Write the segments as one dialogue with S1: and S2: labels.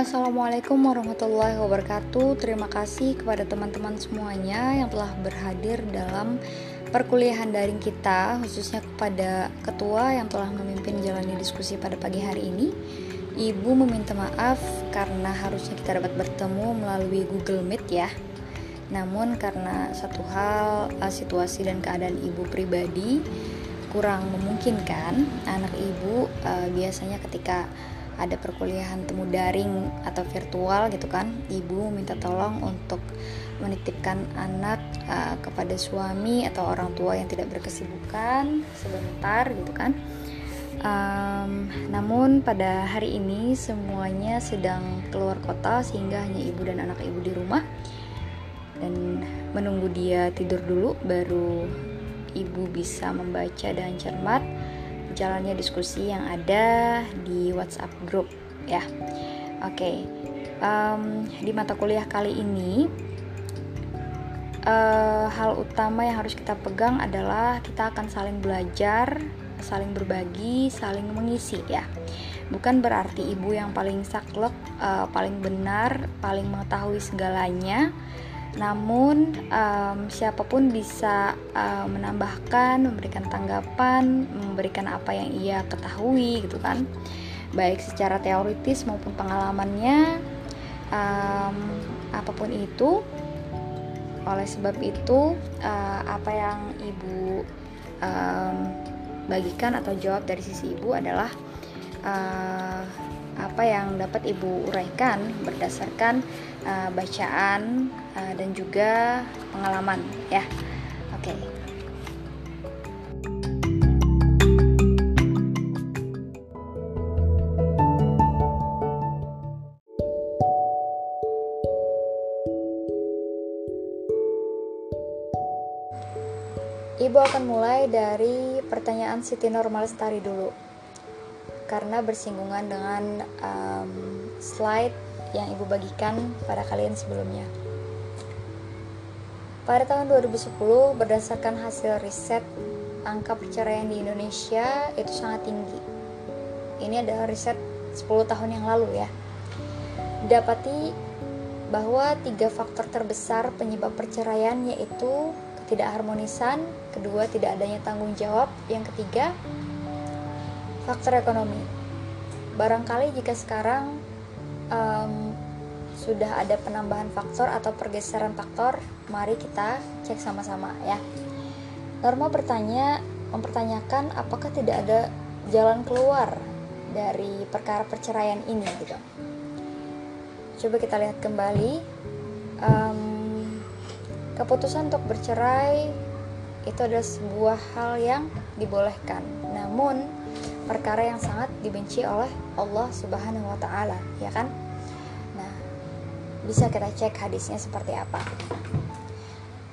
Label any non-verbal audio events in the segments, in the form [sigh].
S1: Assalamualaikum warahmatullahi wabarakatuh. Terima kasih kepada teman-teman semuanya yang telah berhadir dalam perkuliahan daring kita, khususnya kepada ketua yang telah memimpin jalannya diskusi pada pagi hari ini. Ibu meminta maaf karena harusnya kita dapat bertemu melalui Google Meet ya. Namun karena satu hal eh, situasi dan keadaan ibu pribadi kurang memungkinkan, anak ibu uh, biasanya ketika ada perkuliahan temu daring atau virtual gitu kan. Ibu minta tolong untuk menitipkan anak uh, kepada suami atau orang tua yang tidak berkesibukan sebentar gitu kan. Um, namun pada hari ini semuanya sedang keluar kota sehingga hanya ibu dan anak ibu di rumah. Dan menunggu dia tidur dulu baru ibu bisa membaca dan cermat jalannya diskusi yang ada di WhatsApp group ya. Oke, okay. um, di mata kuliah kali ini uh, hal utama yang harus kita pegang adalah kita akan saling belajar, saling berbagi, saling mengisi ya. Bukan berarti ibu yang paling saklek, uh, paling benar, paling mengetahui segalanya namun um, siapa pun bisa uh, menambahkan, memberikan tanggapan, memberikan apa yang ia ketahui gitu kan, baik secara teoritis maupun pengalamannya, um, apa pun itu. Oleh sebab itu, uh, apa yang ibu um, bagikan atau jawab dari sisi ibu adalah uh, apa yang dapat ibu uraikan berdasarkan uh, bacaan uh, dan juga pengalaman ya oke okay. Ibu akan mulai dari pertanyaan Siti Normal Lestari dulu karena bersinggungan dengan um, slide yang ibu bagikan pada kalian sebelumnya. Pada tahun 2010, berdasarkan hasil riset, angka perceraian di Indonesia itu sangat tinggi. Ini adalah riset 10 tahun yang lalu ya. Dapati bahwa tiga faktor terbesar penyebab perceraian yaitu ketidakharmonisan, kedua tidak adanya tanggung jawab, yang ketiga faktor ekonomi. Barangkali jika sekarang um, sudah ada penambahan faktor atau pergeseran faktor, mari kita cek sama-sama ya. Norma bertanya, mempertanyakan apakah tidak ada jalan keluar dari perkara perceraian ini gitu. Coba kita lihat kembali. Um, keputusan untuk bercerai itu adalah sebuah hal yang dibolehkan. Namun perkara yang sangat dibenci oleh Allah Subhanahu wa taala, ya kan? Bisa kita cek hadisnya seperti apa.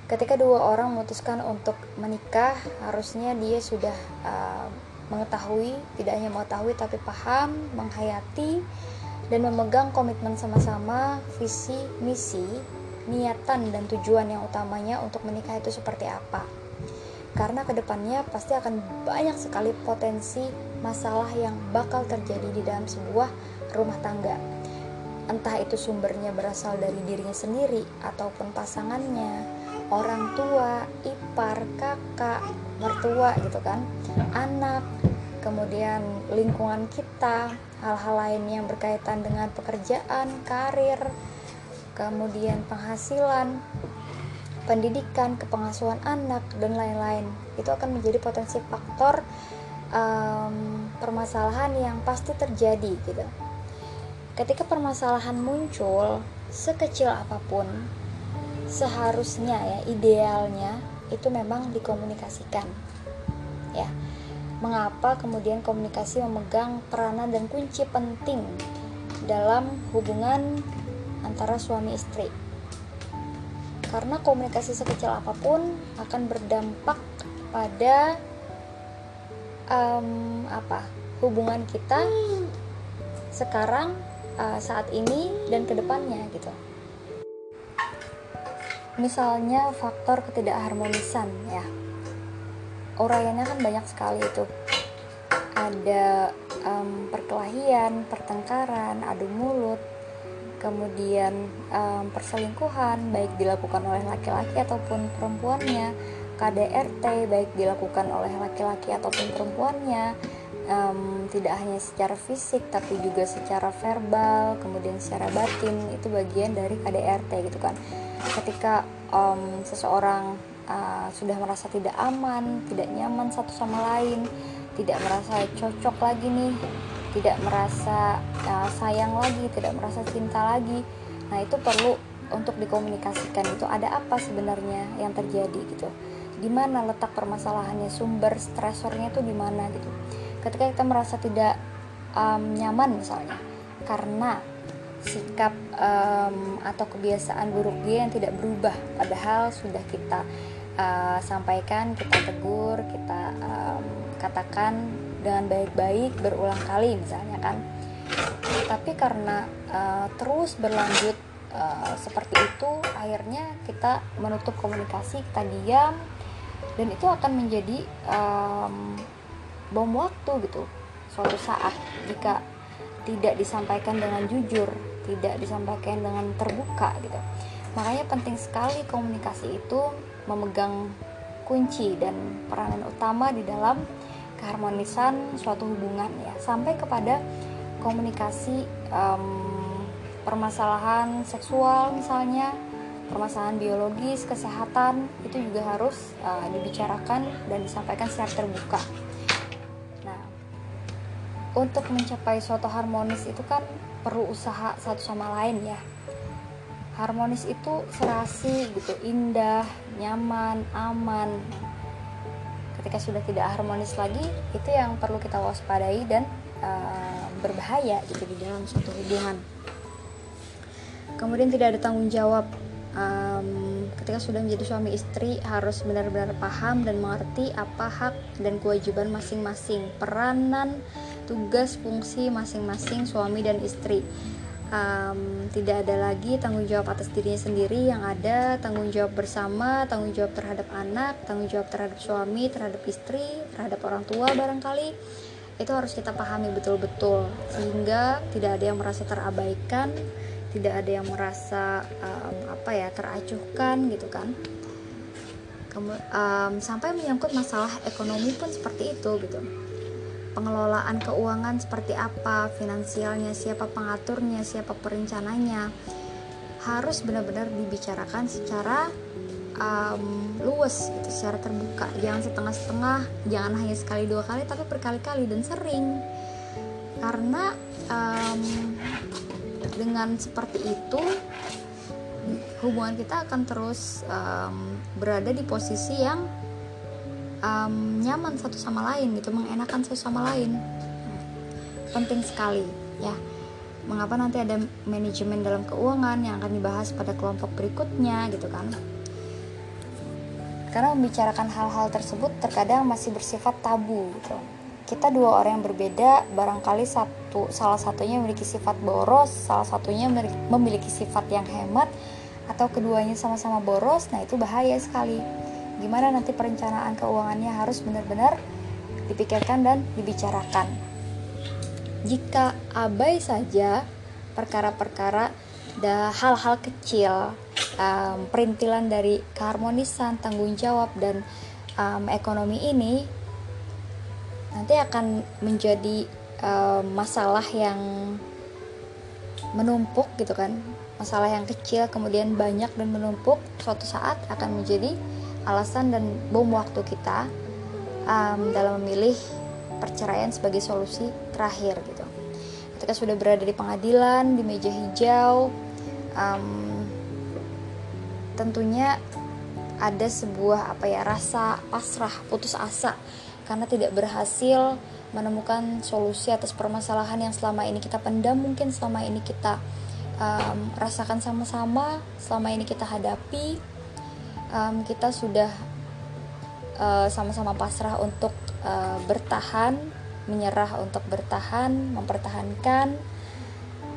S1: Ketika dua orang memutuskan untuk menikah, harusnya dia sudah uh, mengetahui, tidak hanya mengetahui tapi paham, menghayati dan memegang komitmen sama-sama visi, misi, niatan dan tujuan yang utamanya untuk menikah itu seperti apa karena ke depannya pasti akan banyak sekali potensi masalah yang bakal terjadi di dalam sebuah rumah tangga. Entah itu sumbernya berasal dari dirinya sendiri ataupun pasangannya, orang tua, ipar, kakak, mertua gitu kan, anak, kemudian lingkungan kita, hal-hal lain yang berkaitan dengan pekerjaan, karir, kemudian penghasilan, pendidikan, kepengasuhan anak, dan lain-lain. Itu akan menjadi potensi faktor um, permasalahan yang pasti terjadi gitu. Ketika permasalahan muncul, sekecil apa pun, seharusnya ya idealnya itu memang dikomunikasikan. Ya. Mengapa kemudian komunikasi memegang peranan dan kunci penting dalam hubungan antara suami istri? karena komunikasi sekecil apa pun akan berdampak pada um, apa hubungan kita sekarang uh, saat ini dan ke depannya gitu. Misalnya faktor ketidakharmonisan ya. Uraiannya kan banyak sekali itu. Ada um, perkelahian pertengkaran adu mulut kemudian um, perselingkuhan baik dilakukan oleh laki-laki ataupun perempuannya KDRT baik dilakukan oleh laki-laki ataupun perempuannya um, tidak hanya secara fisik tapi juga secara verbal kemudian secara batin itu bagian dari KDRT gitu kan. Ketika um, seseorang uh, sudah merasa tidak aman tidak nyaman satu sama lain tidak merasa cocok lagi nih tidak merasa uh, sayang lagi tidak merasa cinta lagi nah itu perlu untuk dikomunikasikan itu ada apa sebenarnya yang terjadi gitu. Di mana letak permasalahannya sumber stresornya itu di mana gitu ketika kita merasa tidak um, nyaman misalnya karena sikap um, atau kebiasaan buruk dia yang tidak berubah padahal sudah kita uh, sampaikan kita tegur kita um, katakan dengan baik-baik berulang kali misalnya kan. Tapi karena uh, terus berlanjut uh, seperti itu akhirnya kita menutup komunikasi kita diam dan itu akan menjadi um, bom waktu gitu. Suatu saat jika tidak disampaikan dengan jujur tidak disampaikan dengan terbuka gitu. Makanya penting sekali komunikasi itu memegang kunci dan peranan utama di dalam keharmonisan suatu hubungan ya. Sampai kepada komunikasi um, permasalahan seksual misalnya permasalahan biologis kesehatan itu juga harus uh, dibicarakan dan disampaikan secara terbuka untuk mencapai suatu harmonis itu kan perlu usaha satu sama lain ya. Harmonis itu serasi gitu indah nyaman aman. Ketika sudah tidak harmonis lagi itu yang perlu kita waspadai dan uh, berbahaya gitu di dalam suatu hubungan. Kemudian tidak ada tanggung jawab um, ketika sudah menjadi suami istri harus benar-benar paham dan mengerti apa hak dan kewajiban masing-masing peranan tugas fungsi masing-masing suami dan istri. Um, tidak ada lagi tanggung jawab atas dirinya sendiri yang ada tanggung jawab bersama tanggung jawab terhadap anak tanggung jawab terhadap suami terhadap istri terhadap orang tua barangkali. Itu harus kita pahami betul-betul sehingga tidak ada yang merasa terabaikan tidak ada yang merasa um, apa ya teracuhkan gitu kan. Um, sampai menyangkut masalah ekonomi pun seperti itu gitu. Pengelolaan keuangan seperti apa, finansialnya, siapa pengaturnya, siapa perencananya, harus benar-benar dibicarakan secara um, luwes, gitu, secara terbuka, jangan setengah-setengah, jangan hanya sekali dua kali, tapi berkali-kali dan sering, karena um, dengan seperti itu hubungan kita akan terus um, berada di posisi yang um, nyaman satu sama lain gitu mengenakan satu sama lain. Penting sekali ya. Mengapa nanti ada manajemen dalam keuangan yang akan dibahas pada kelompok berikutnya gitu kan? Karena membicarakan hal-hal tersebut terkadang masih bersifat tabu gitu kita dua orang yang berbeda barangkali satu salah satunya memiliki sifat boros salah satunya memiliki sifat yang hemat atau keduanya sama-sama boros nah itu bahaya sekali gimana nanti perencanaan keuangannya harus benar-benar dipikirkan dan dibicarakan. Jika abai saja perkara-perkara dan hal-hal kecil, um, perintilan dari keharmonisan, tanggung jawab dan um, ekonomi ini nanti akan menjadi um, masalah yang menumpuk gitu kan masalah yang kecil kemudian banyak dan menumpuk suatu saat akan menjadi alasan dan bom waktu kita um, dalam memilih perceraian sebagai solusi terakhir gitu. Ketika sudah berada di pengadilan di meja hijau, um, tentunya ada sebuah apa ya rasa pasrah, putus asa karena tidak berhasil menemukan solusi atas permasalahan yang selama ini kita pendam mungkin selama ini kita um, rasakan sama-sama, selama ini kita hadapi um, kita sudah uh, sama-sama pasrah untuk uh, bertahan, menyerah untuk bertahan, mempertahankan,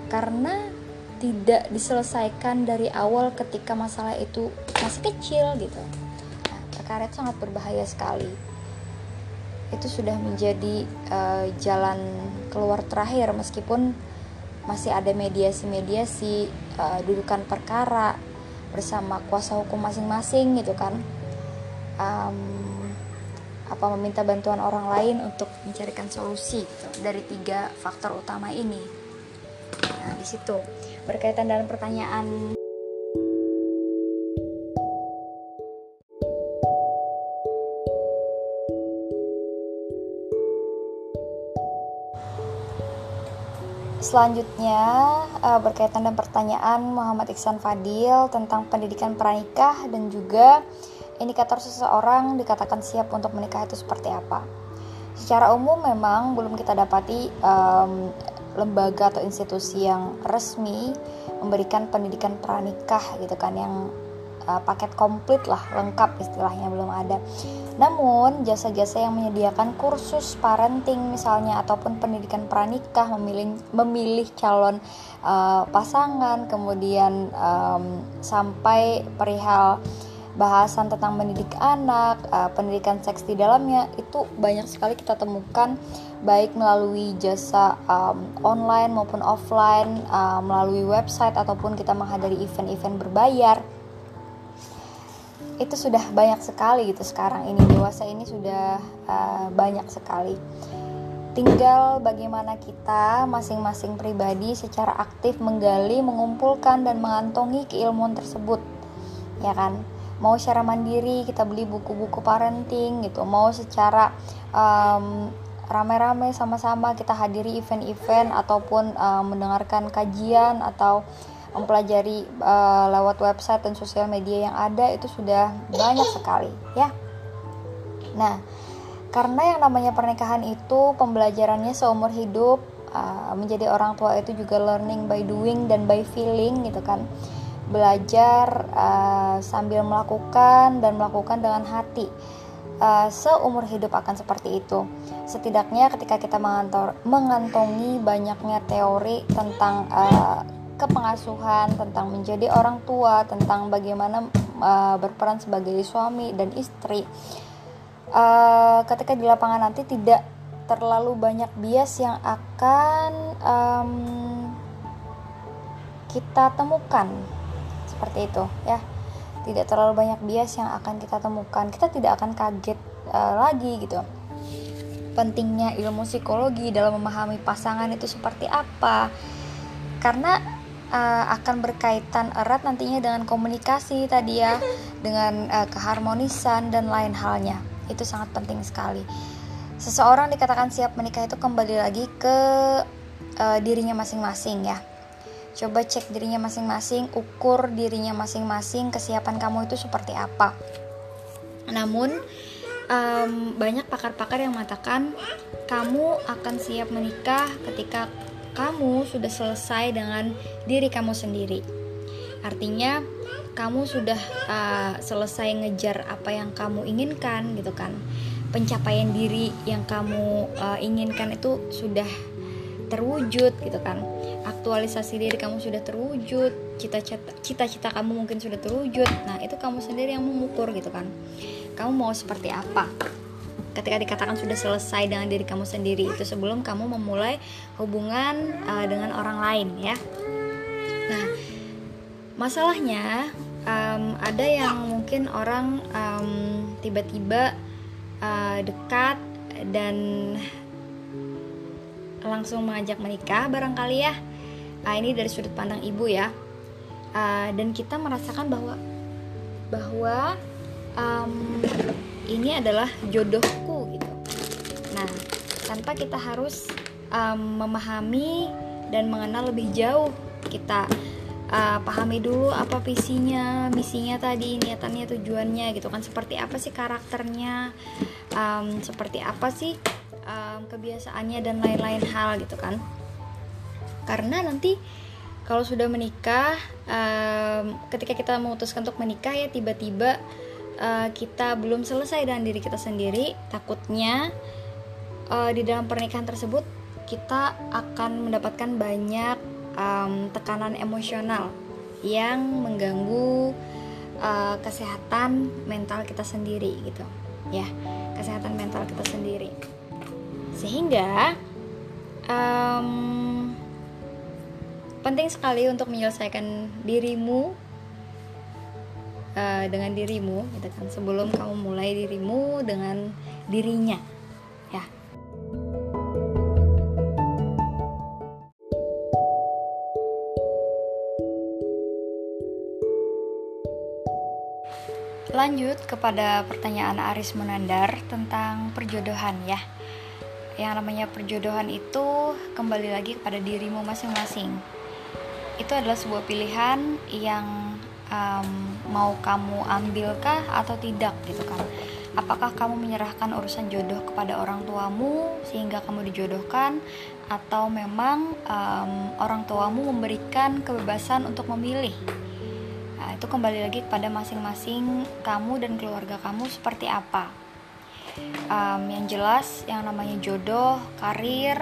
S1: karena tidak diselesaikan dari awal ketika masalah itu masih kecil gitu. Nah, itu sangat berbahaya sekali. Itu sudah menjadi uh, jalan keluar terakhir meskipun masih ada mediasi-mediasi uh, dudukan perkara bersama kuasa hukum masing-masing gitu kan. Um, apa meminta bantuan orang lain untuk mencarikan solusi gitu, dari tiga faktor utama ini. Nah di situ berkaitan dalam pertanyaan Selanjutnya uh, berkaitan dengan pertanyaan Muhammad Iksan Fadil tentang pendidikan pranikah dan juga indikator seseorang dikatakan siap untuk menikah itu seperti apa. Secara umum memang belum kita dapati um, lembaga atau institusi yang resmi memberikan pendidikan pranikah gitu kan yang uh, paket komplit lah lengkap istilahnya belum ada. Namun jasa-jasa yang menyediakan kursus parenting misalnya ataupun pendidikan pranikah memilih memilih calon uh, pasangan kemudian um, sampai perihal bahasan tentang mendidik anak, uh, pendidikan seks di dalamnya itu banyak sekali kita temukan baik melalui jasa um, online maupun offline, uh, melalui website ataupun kita menghadiri event-event berbayar itu sudah banyak sekali gitu sekarang ini. Dewasa ini sudah uh, banyak sekali. Tinggal bagaimana kita masing-masing pribadi secara aktif menggali mengumpulkan dan mengantongi keilmuan tersebut. Ya kan? Mau secara mandiri kita beli buku-buku parenting gitu. Mau secara um, rame-rame sama-sama kita hadiri event-event ataupun um, mendengarkan kajian atau mempelajari uh, lewat website dan sosial media yang ada itu sudah banyak sekali ya. Nah, karena yang namanya pernikahan itu pembelajarannya seumur hidup uh, menjadi orang tua itu juga learning by doing dan by feeling gitu kan. Belajar uh, sambil melakukan dan melakukan dengan hati. Uh, seumur hidup akan seperti itu. Setidaknya ketika kita mengantor, mengantongi banyaknya teori tentang uh, kepengasuhan, tentang menjadi orang tua, tentang bagaimana uh, berperan sebagai suami dan istri. Uh, ketika di lapangan nanti tidak terlalu banyak bias yang akan um, kita temukan. Seperti itu ya. Tidak terlalu banyak bias yang akan kita temukan. Kita tidak akan kaget uh, lagi gitu. Pentingnya ilmu psikologi dalam memahami pasangan itu seperti apa? Karena uh, akan berkaitan erat nantinya dengan komunikasi tadi ya, [laughs] dengan uh, keharmonisan dan lain halnya. Itu sangat penting sekali. Seseorang dikatakan siap menikah itu kembali lagi ke uh, dirinya masing-masing ya. Coba cek dirinya masing-masing, ukur dirinya masing-masing, kesiapan kamu itu seperti apa. Namun um, banyak pakar-pakar yang mengatakan kamu akan siap menikah ketika kamu sudah selesai dengan diri kamu sendiri. Artinya, kamu sudah uh, selesai ngejar apa yang kamu inginkan, gitu kan? Pencapaian diri yang kamu uh, inginkan itu sudah terwujud, gitu kan? Aktualisasi diri kamu sudah terwujud, cita-cita kamu mungkin sudah terwujud. Nah, itu kamu sendiri yang mengukur, gitu kan? Kamu mau seperti apa? Ketika dikatakan sudah selesai dengan diri kamu sendiri itu sebelum kamu memulai hubungan uh, dengan orang lain ya. Nah, masalahnya um, ada yang mungkin orang tiba tiba-tiba uh, dekat dan langsung mengajak menikah barangkali ya. Uh, ini dari sudut pandang ibu ya. Uh, dan kita merasakan bahwa bahwa um, ini adalah gitu. Nah, tanpa kita harus um, memahami dan mengenal lebih jauh, kita uh, pahami dulu apa visinya, misinya tadi, niatannya, tujuannya gitu kan. Seperti apa sih karakternya, um, seperti apa sih um, kebiasaannya dan lain-lain hal gitu kan. Karena nanti kalau sudah menikah, um, ketika kita memutuskan untuk menikah ya tiba-tiba uh, kita belum selesai dengan diri kita sendiri, takutnya uh, di dalam pernikahan tersebut kita akan mendapatkan banyak um, tekanan emosional yang mengganggu uh, kesehatan mental kita sendiri gitu. Ya kesehatan mental kita sendiri. Sehingga um, penting sekali untuk menyelesaikan dirimu uh, dengan dirimu gitu kan. Sebelum kamu mulai dirimu dengan dirinya Lanjut kepada pertanyaan Aris Munandar tentang perjodohan ya. Yang namanya perjodohan itu kembali lagi kepada dirimu masing-masing. Itu adalah sebuah pilihan yang um, mau kamu ambilkah atau tidak gitu kan apakah kamu menyerahkan urusan jodoh kepada orang tuamu sehingga kamu dijodohkan atau memang um, orang tuamu memberikan kebebasan untuk memilih itu kembali lagi kepada masing-masing kamu dan keluarga kamu seperti apa. Um, yang jelas yang namanya jodoh karir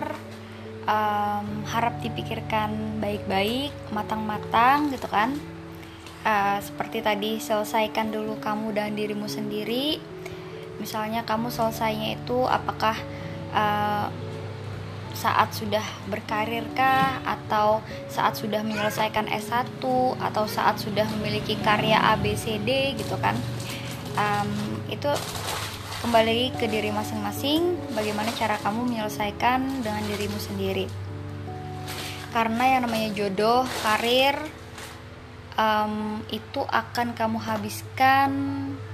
S1: um, harap dipikirkan baik-baik matang-matang gitu kan. Uh, seperti tadi selesaikan dulu kamu dan dirimu sendiri. Misalnya kamu selesainya itu apakah uh, saat sudah berkarirkah atau saat sudah menyelesaikan S1 atau saat sudah memiliki karya ABCD gitu kan? Um, itu kembali ke diri masing-masing. Bagaimana cara kamu menyelesaikan dengan dirimu sendiri? Karena yang namanya jodoh karir um, itu akan kamu habiskan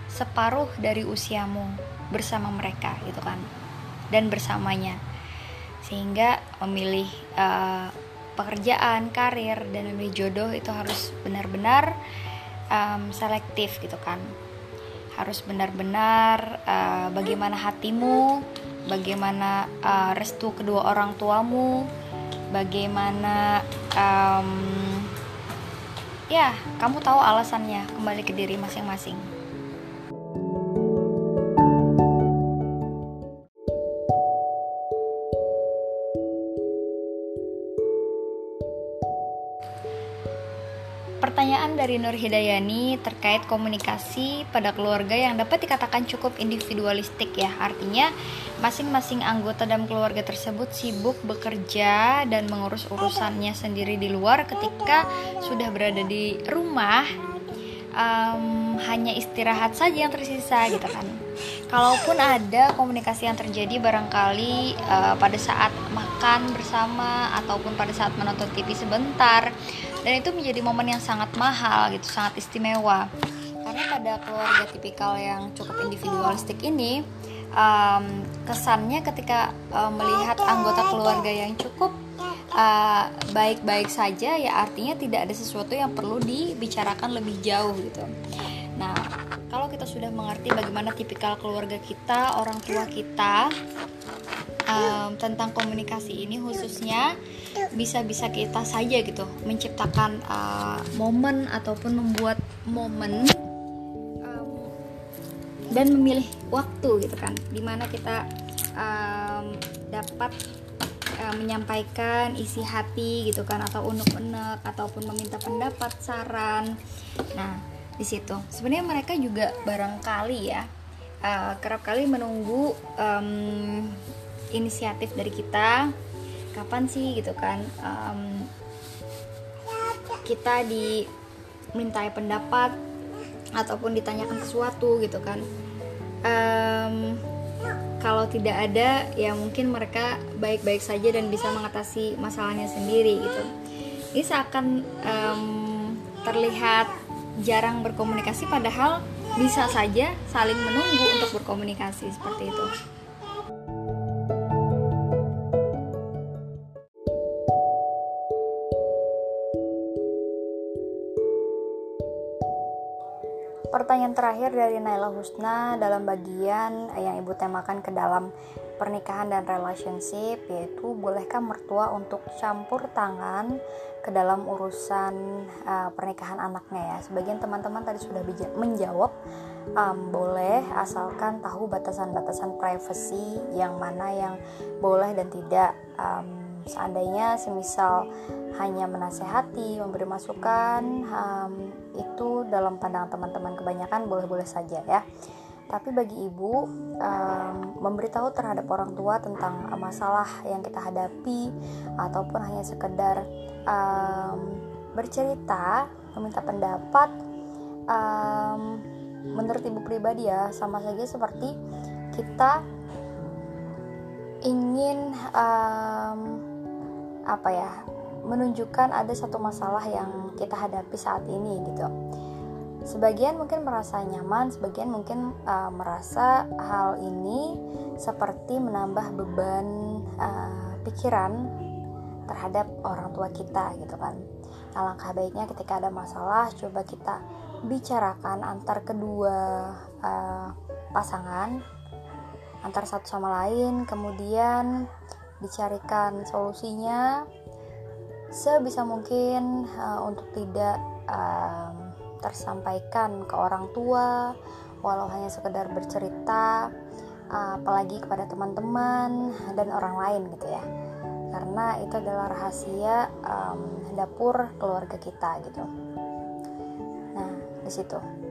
S1: separuh dari usiamu bersama mereka gitu kan? Dan bersamanya sehingga memilih uh, pekerjaan karir dan memilih jodoh itu harus benar-benar um, selektif gitu kan. Harus benar-benar uh, bagaimana hatimu bagaimana uh, restu kedua orang tuamu bagaimana um, ya kamu tahu alasannya kembali ke diri masing-masing Pertanyaan dari Nur Hidayani terkait komunikasi pada keluarga yang dapat dikatakan cukup individualistik ya. Artinya masing-masing anggota dalam keluarga tersebut sibuk bekerja dan mengurus urusannya sendiri di luar ketika sudah berada di rumah um, hanya istirahat saja yang tersisa gitu kan. Kalaupun ada komunikasi yang terjadi barangkali uh, pada saat makan bersama ataupun pada saat menonton TV sebentar dan itu menjadi momen yang sangat mahal gitu sangat istimewa. Karena pada keluarga tipikal yang cukup individualistik ini um, kesannya ketika um, melihat anggota keluarga yang cukup uh, baik-baik uh, saja ya artinya tidak ada sesuatu yang perlu dibicarakan lebih jauh gitu. Nah kalau kita sudah mengerti bagaimana tipikal keluarga kita orang tua kita um, tentang komunikasi ini khususnya bisa-bisa kita saja gitu menciptakan uh, momen ataupun membuat momen um, dan memilih waktu gitu kan. Di mana kita um, dapat uh, menyampaikan isi hati gitu kan atau unek-unek ataupun meminta pendapat saran. Nah di situ. Sebenarnya mereka juga barangkali ya uh, kerap kali menunggu um, inisiatif dari kita. Kapan sih gitu kan? Um, kita dimintai pendapat ataupun ditanyakan sesuatu gitu kan. Um, kalau tidak ada ya mungkin mereka baik-baik saja dan bisa mengatasi masalahnya sendiri gitu. Ini seakan um, terlihat jarang berkomunikasi padahal bisa saja saling menunggu untuk berkomunikasi seperti itu. Pertanyaan terakhir dari Naila Husna dalam bagian yang ibu temakan ke dalam pernikahan dan relationship yaitu bolehkah mertua untuk campur tangan ke dalam urusan uh, pernikahan anaknya ya. Sebagian teman-teman tadi sudah menjawab um, boleh asalkan tahu batasan-batasan privacy yang mana yang boleh dan tidak. Um, seandainya semisal hanya menasehati, memberi masukan, um, itu dalam pandangan teman-teman kebanyakan boleh-boleh saja ya. tapi bagi ibu um, memberitahu terhadap orang tua tentang masalah yang kita hadapi ataupun hanya sekedar um, bercerita meminta pendapat um, menurut ibu pribadi ya sama saja seperti kita ingin um, apa ya menunjukkan ada satu masalah yang kita hadapi saat ini gitu Sebagian mungkin merasa nyaman, sebagian mungkin uh, merasa hal ini seperti menambah beban uh, pikiran terhadap orang tua kita gitu kan. Alangkah baiknya ketika ada masalah coba kita bicarakan antar kedua uh, pasangan antar satu sama lain, kemudian dicarikan solusinya sebisa mungkin uh, untuk tidak uh, tersampaikan ke orang tua walau hanya sekedar bercerita apalagi kepada teman-teman dan orang lain gitu ya. Karena itu adalah rahasia um, dapur keluarga kita gitu. Nah di situ